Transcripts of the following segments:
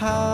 how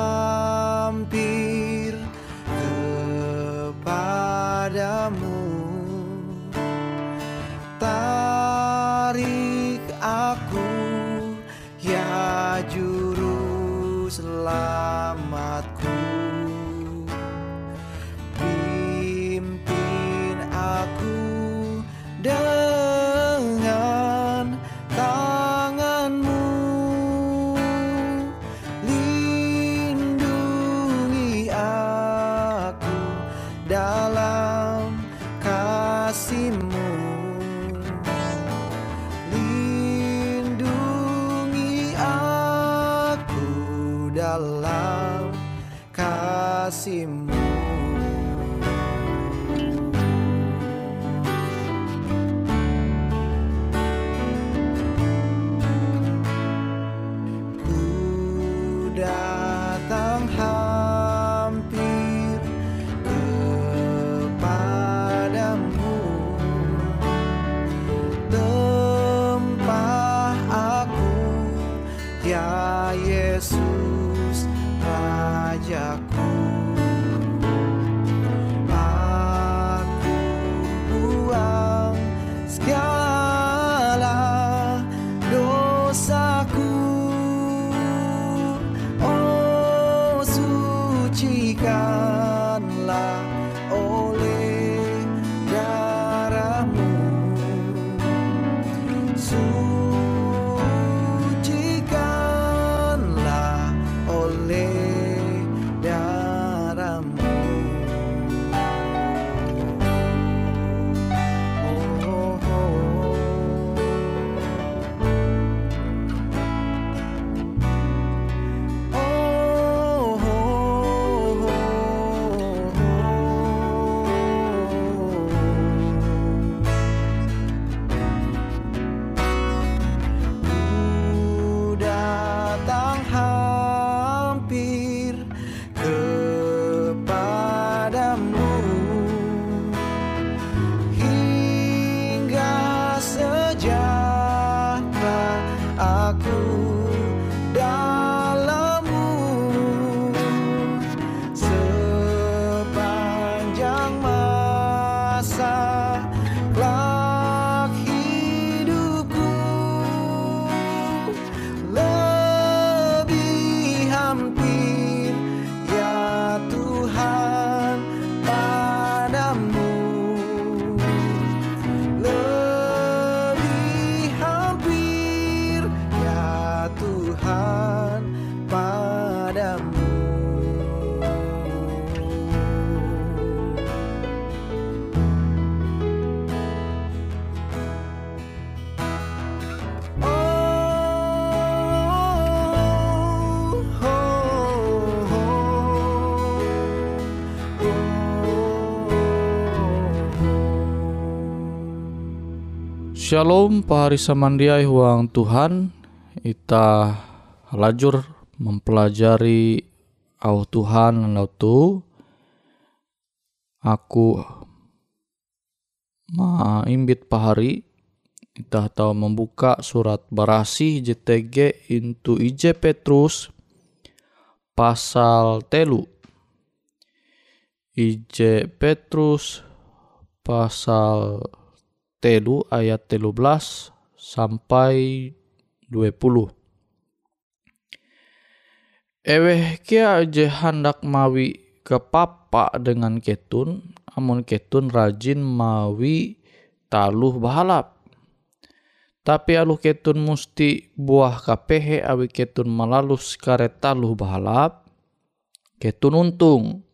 Shalom pahari samandiai huang Tuhan. Ita lajur mempelajari au Tuhan lau tu. Aku maimbit pahari. Ita tahu membuka surat barasi JTG into IJ Petrus pasal telu. IJ Petrus pasal telu ayat telu belas sampai 20. Eweh kia aja hendak mawi ke papa dengan ketun, amun ketun rajin mawi taluh bahalap. Tapi aluh ketun musti buah kapehe awi ketun malalus karet taluh bahalap, ketun untung.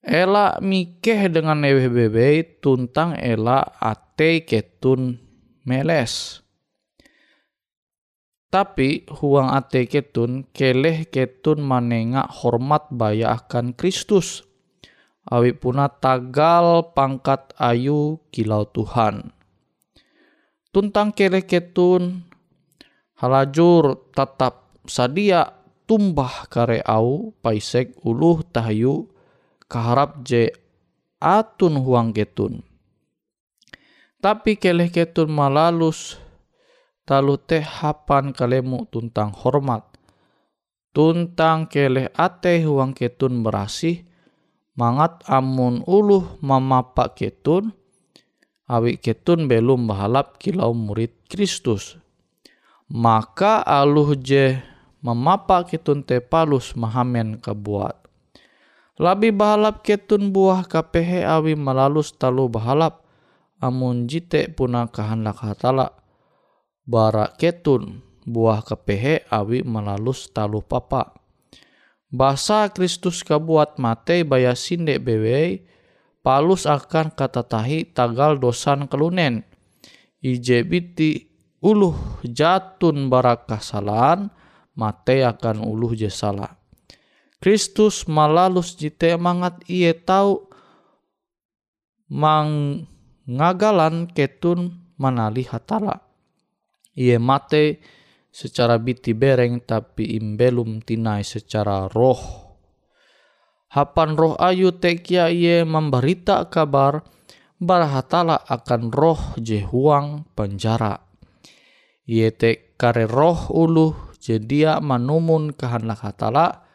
Ela mikeh dengan bebe tuntang ela ate ketun meles. Tapi huang ate ketun keleh ketun manengak hormat baya akan Kristus. Awi puna tagal pangkat ayu kilau Tuhan. Tuntang keleh ketun halajur tetap sadia tumbah kare au paisek uluh tahayu kaharap je atun huang ketun. Tapi keleh ketun malalus talu teh hapan kalemu tuntang hormat. Tuntang keleh ate huang ketun berasih, mangat amun uluh mamapak ketun, awi ketun belum bahalap kilau murid Kristus. Maka aluh je mamapak ketun te palus mahamen kebuat. Labi bahalap ketun buah kapehe awi melalus talu bahalap, amun jite puna kahandak hatala bara ketun buah kepehe awi melalus talu papa. Basa Kristus kabuat mate baya sinde bewe palus akan kata tahi tagal dosan kelunen. Ije biti uluh jatun barakah salan mate akan uluh je salah. Kristus malalus jite mangat iye tau mangagalan ketun manali hatala ia mate secara biti bereng tapi imbelum tinai secara roh. Hapan roh ayu tekia ia memberita kabar barahatala akan roh jehuang penjara. Ia te kare roh ulu jedia manumun kehendak hatala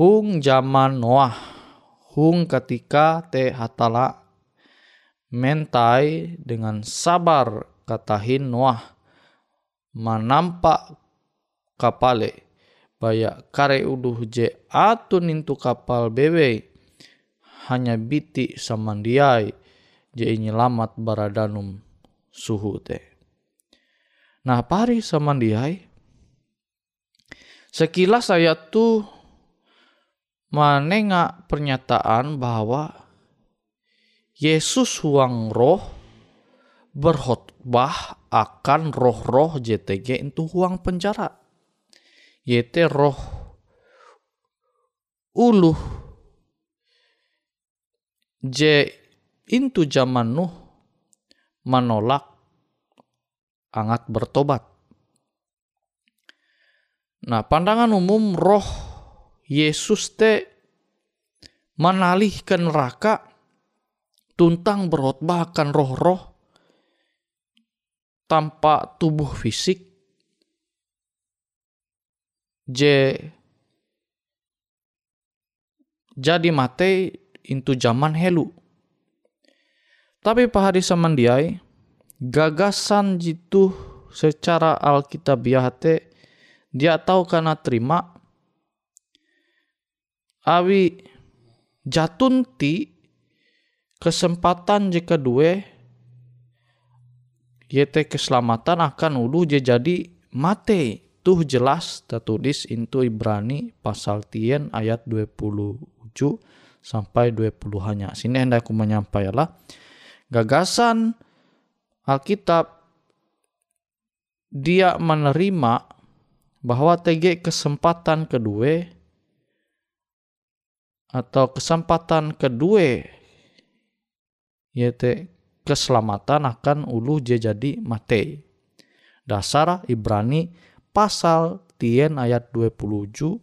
hung zaman Noah. Hung ketika te hatala mentai dengan sabar katahin Noah. Manampak kapale baya kare uduh je atun intu kapal bewe hanya biti samandiai je nyelamat baradanum suhu te. Nah pari samandiai? Sekilas saya tuh menengah pernyataan bahwa Yesus huang roh berkhotbah akan roh-roh JTG itu uang penjara. YT roh uluh J itu zaman Nuh menolak angat bertobat. Nah, pandangan umum roh Yesus te menalihkan neraka tuntang berkhotbah akan roh-roh tanpa tubuh fisik. J jadi mate into zaman helu. Tapi pahari samandiai gagasan jitu secara alkitabiah te dia tahu karena terima awi jatunti kesempatan jika dua YT keselamatan akan ulu je jadi mate. Tuh jelas tertulis itu Ibrani pasal tien ayat 27 sampai 20 hanya sini hendak aku menyampaikan gagasan Alkitab dia menerima bahwa TG kesempatan kedua atau kesempatan kedua yaitu keselamatan akan ulu jadi mate. Dasar Ibrani pasal tien ayat 27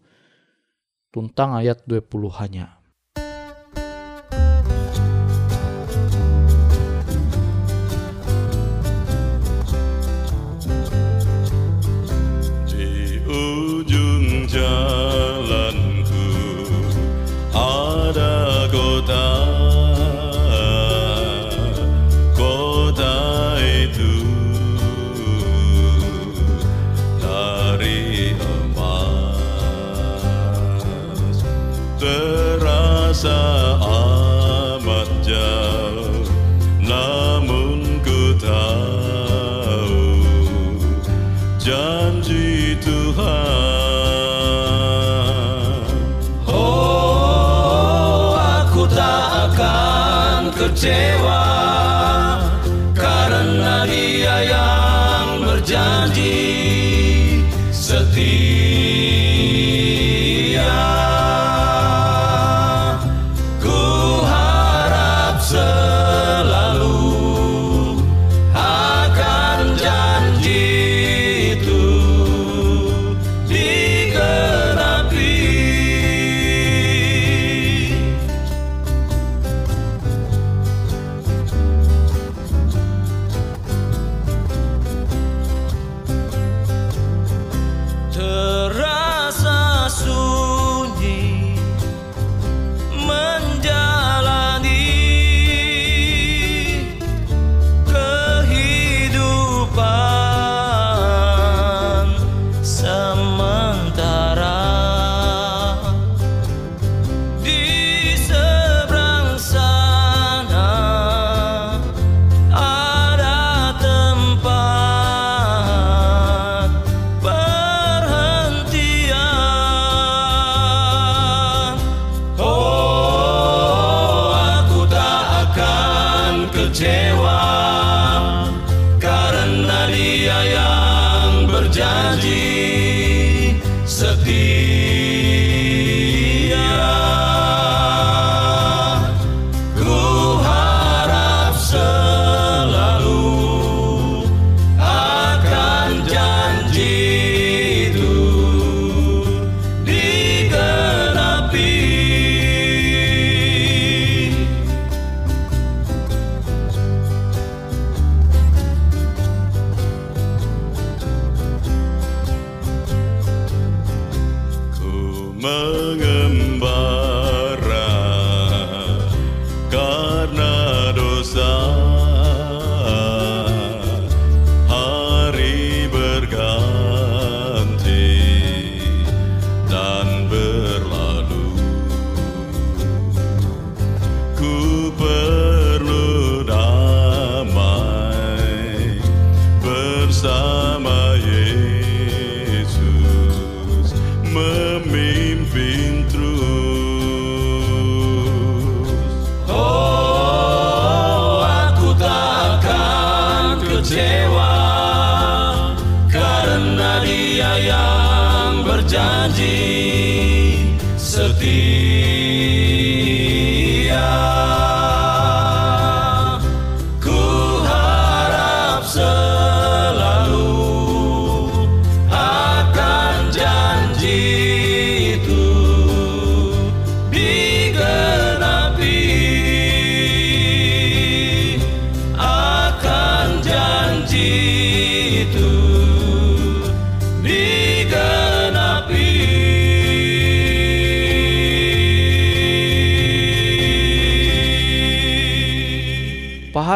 tuntang ayat 20 hanya.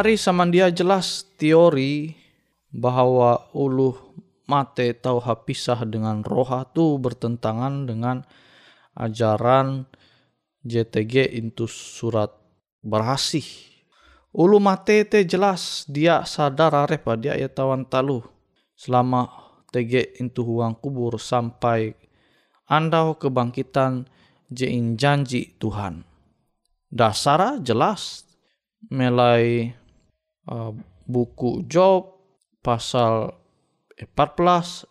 Pahari samandia jelas teori bahwa uluh mate tau hapisah dengan roha tu bertentangan dengan ajaran JTG itu surat berasih. Ulu mate te jelas dia sadar arep dia ya tawan talu selama TG itu huang kubur sampai andau kebangkitan jein janji Tuhan. Dasara jelas mulai uh, buku Job pasal 14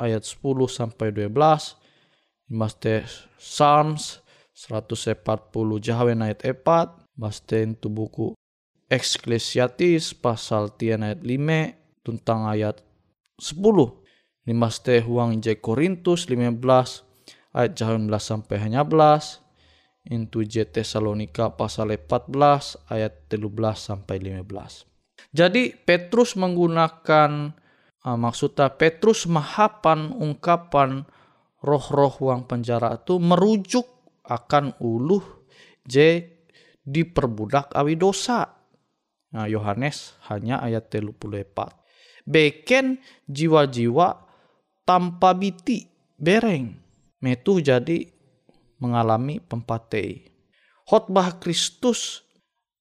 ayat 10 sampai 12 Maste Psalms 140 Jahawen ayat 4 Maste itu buku Ekklesiatis pasal tian ayat 5 tentang ayat 10 Maste huang J Korintus 15 ayat Jahawen 11 sampai hanya 11 Intu J Tesalonika pasal 14 ayat 13 sampai 15. Jadi Petrus menggunakan uh, maksudnya Petrus mahapan ungkapan roh-roh uang penjara itu merujuk akan uluh J diperbudak awi dosa. Nah, Yohanes hanya ayat 34. Beken jiwa-jiwa tanpa biti bereng. Metu jadi mengalami pempatei. Khotbah Kristus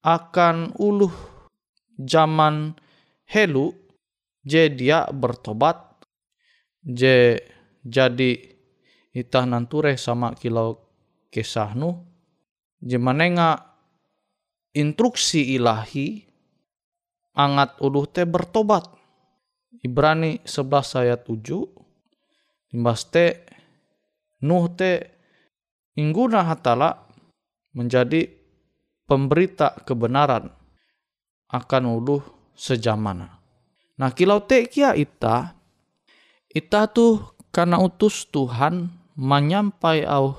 akan uluh zaman helu, jadi dia bertobat je jadi itah nanture sama kilau kesahnu je manenga instruksi ilahi angat uluh te bertobat Ibrani 11 ayat 7 limbas te Nuh te ingguna hatala menjadi pemberita kebenaran akan uluh sejamana. Nah kilau te kia ita, ita tuh karena utus Tuhan menyampai au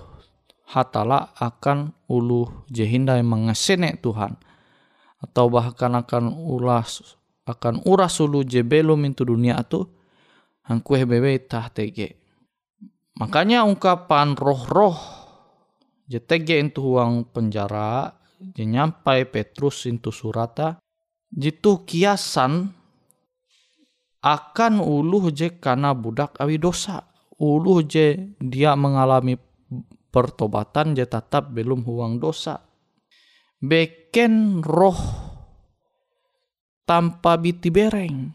hatala akan ulu jehinda yang mengesene Tuhan atau bahkan akan ulas akan uras ulu je belum itu dunia tu hangkue bebe tah tege makanya ungkapan roh-roh je tege itu uang penjara nyampai Petrus itu surata jitu kiasan akan ulu je karena budak awi dosa. Ulu je dia mengalami pertobatan je tetap belum huang dosa. Beken roh tanpa biti bereng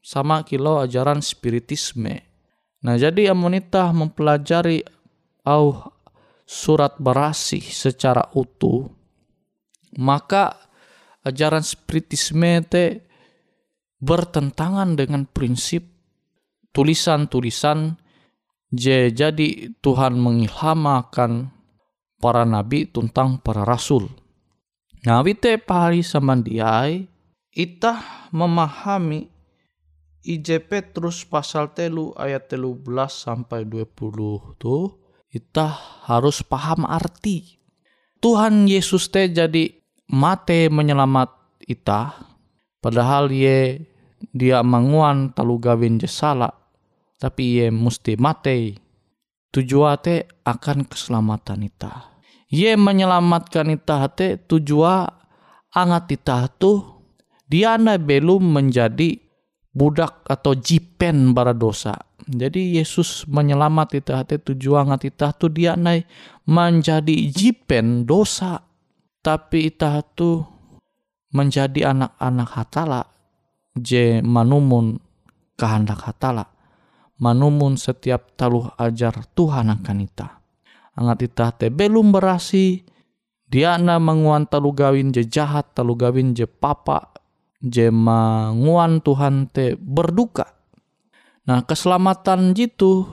sama kilo ajaran spiritisme. Nah jadi amonita mempelajari au surat berasi secara utuh maka ajaran spiritisme te bertentangan dengan prinsip tulisan-tulisan jadi Tuhan mengilhamakan para nabi tentang para rasul. Nah, wite pahari samandiai, itah memahami IJ Petrus pasal telu ayat telu belas sampai 20 tuh, itah harus paham arti. Tuhan Yesus teh jadi mate menyelamat itah, padahal ye dia manguan talu gawin jesala, tapi ye mesti mate. Tujuan akan keselamatan itah ye menyelamatkan ita te tujuan angat ita tu dia na belum menjadi budak atau jipen bara dosa. Jadi Yesus menyelamat ita te tujuan ita tu dia na menjadi jipen dosa. Tapi ita tu menjadi anak-anak hatala. Je manumun kehendak hatala. Manumun setiap taluh ajar Tuhan akan ita angat ita te belum berasi. Dia na menguan talu gawin je jahat talu gawin je papa je menguan Tuhan te berduka nah keselamatan jitu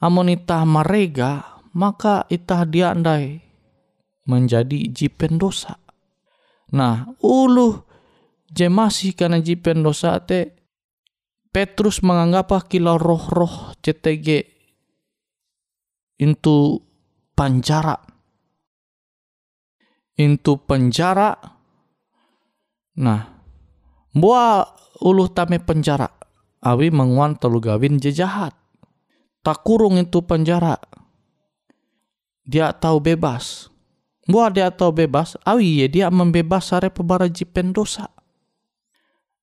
amun itah marega maka itah dia andai menjadi jipen dosa nah ulu je masih karena jipen dosa te Petrus menganggap kilau roh-roh CTG itu penjara. Into penjara. Nah, buah ulu tame penjara. Awi menguan telu gawin je jahat. Tak kurung itu penjara. Dia tahu bebas. Buah dia tahu bebas, awi ye dia membebas sare pebara jipen dosa.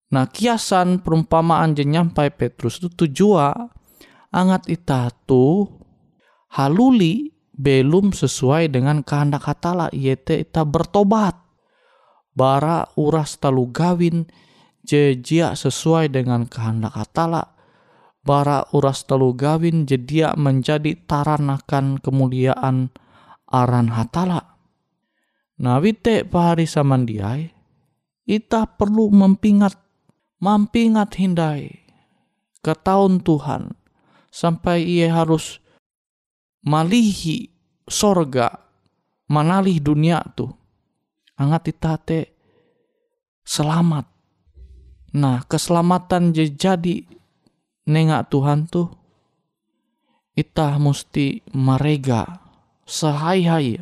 Nah kiasan perumpamaan je nyampai Petrus itu tujuan angat itatu haluli belum sesuai dengan kehendak hatala yaitu kita bertobat bara uras talu gawin jejia sesuai dengan kehendak hatala bara uras talu gawin jedia menjadi taranakan kemuliaan aran hatala nah wite pahari samandiai ita perlu mempingat mampingat hindai ke tahun Tuhan sampai ia harus malihi sorga manalih dunia tu. Angat itate selamat nah keselamatan jadi nengak Tuhan tu itah mesti merega sehai-hai.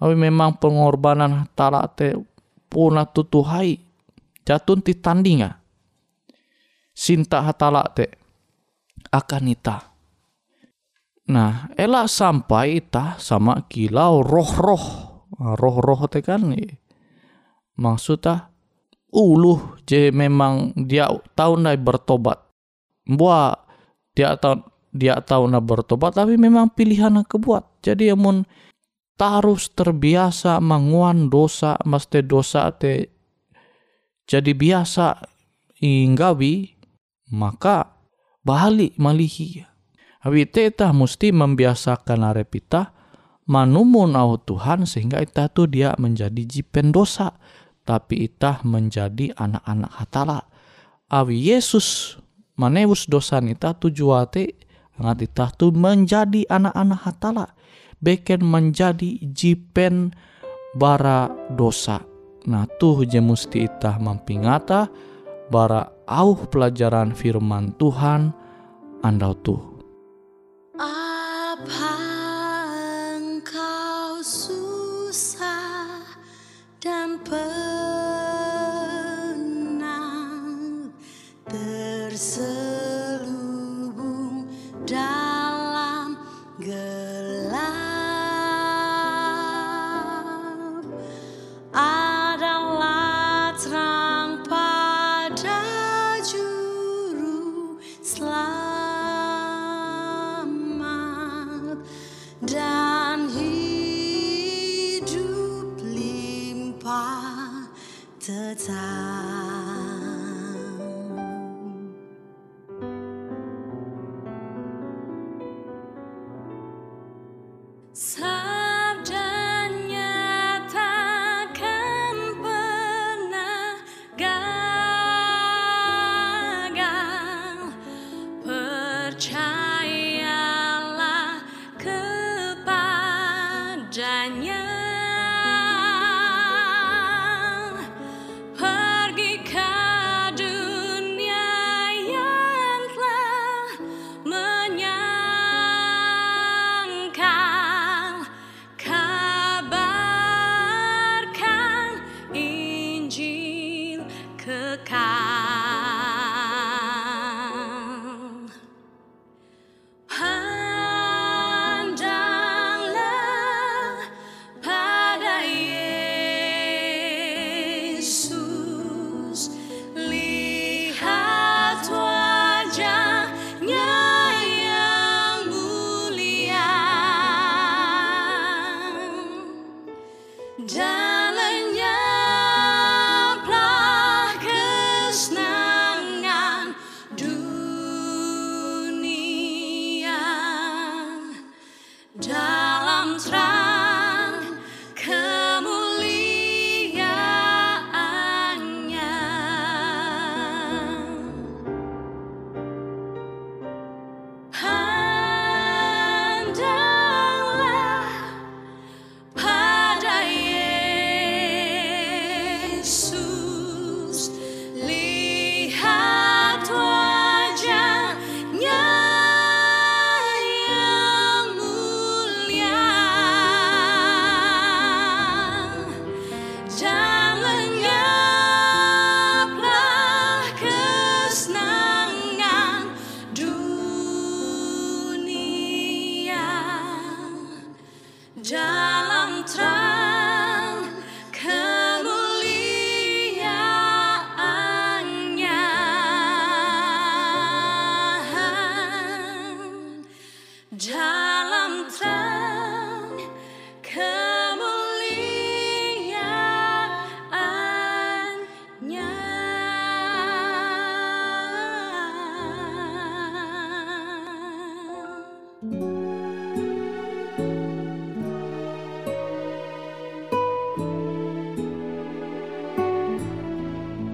Tapi memang pengorbanan tala te puna tutuhai jatun ti tandinga. Sinta hatala te akan itah. Nah, elak sampai itah sama kilau roh-roh. Nah, roh-roh teh kan maksudnya uluh je memang dia tahu nai bertobat. Buat dia tahu dia tahu nak bertobat tapi memang pilihan nak kebuat. Jadi amun harus terbiasa menguan dosa, mesti dosa te jadi biasa inggawi, maka balik malihi Hawi itah mesti membiasakan arep itah manumun au Tuhan sehingga tuh dia menjadi jipen dosa tapi itah menjadi anak-anak hatala. Awi Yesus manewus dosa itah tujuate ngat itah tuh menjadi anak-anak hatala. Beken menjadi jipen bara dosa. Nah tuh je musti itah mampingata bara auh pelajaran firman Tuhan andau tuh. Apa Sigh.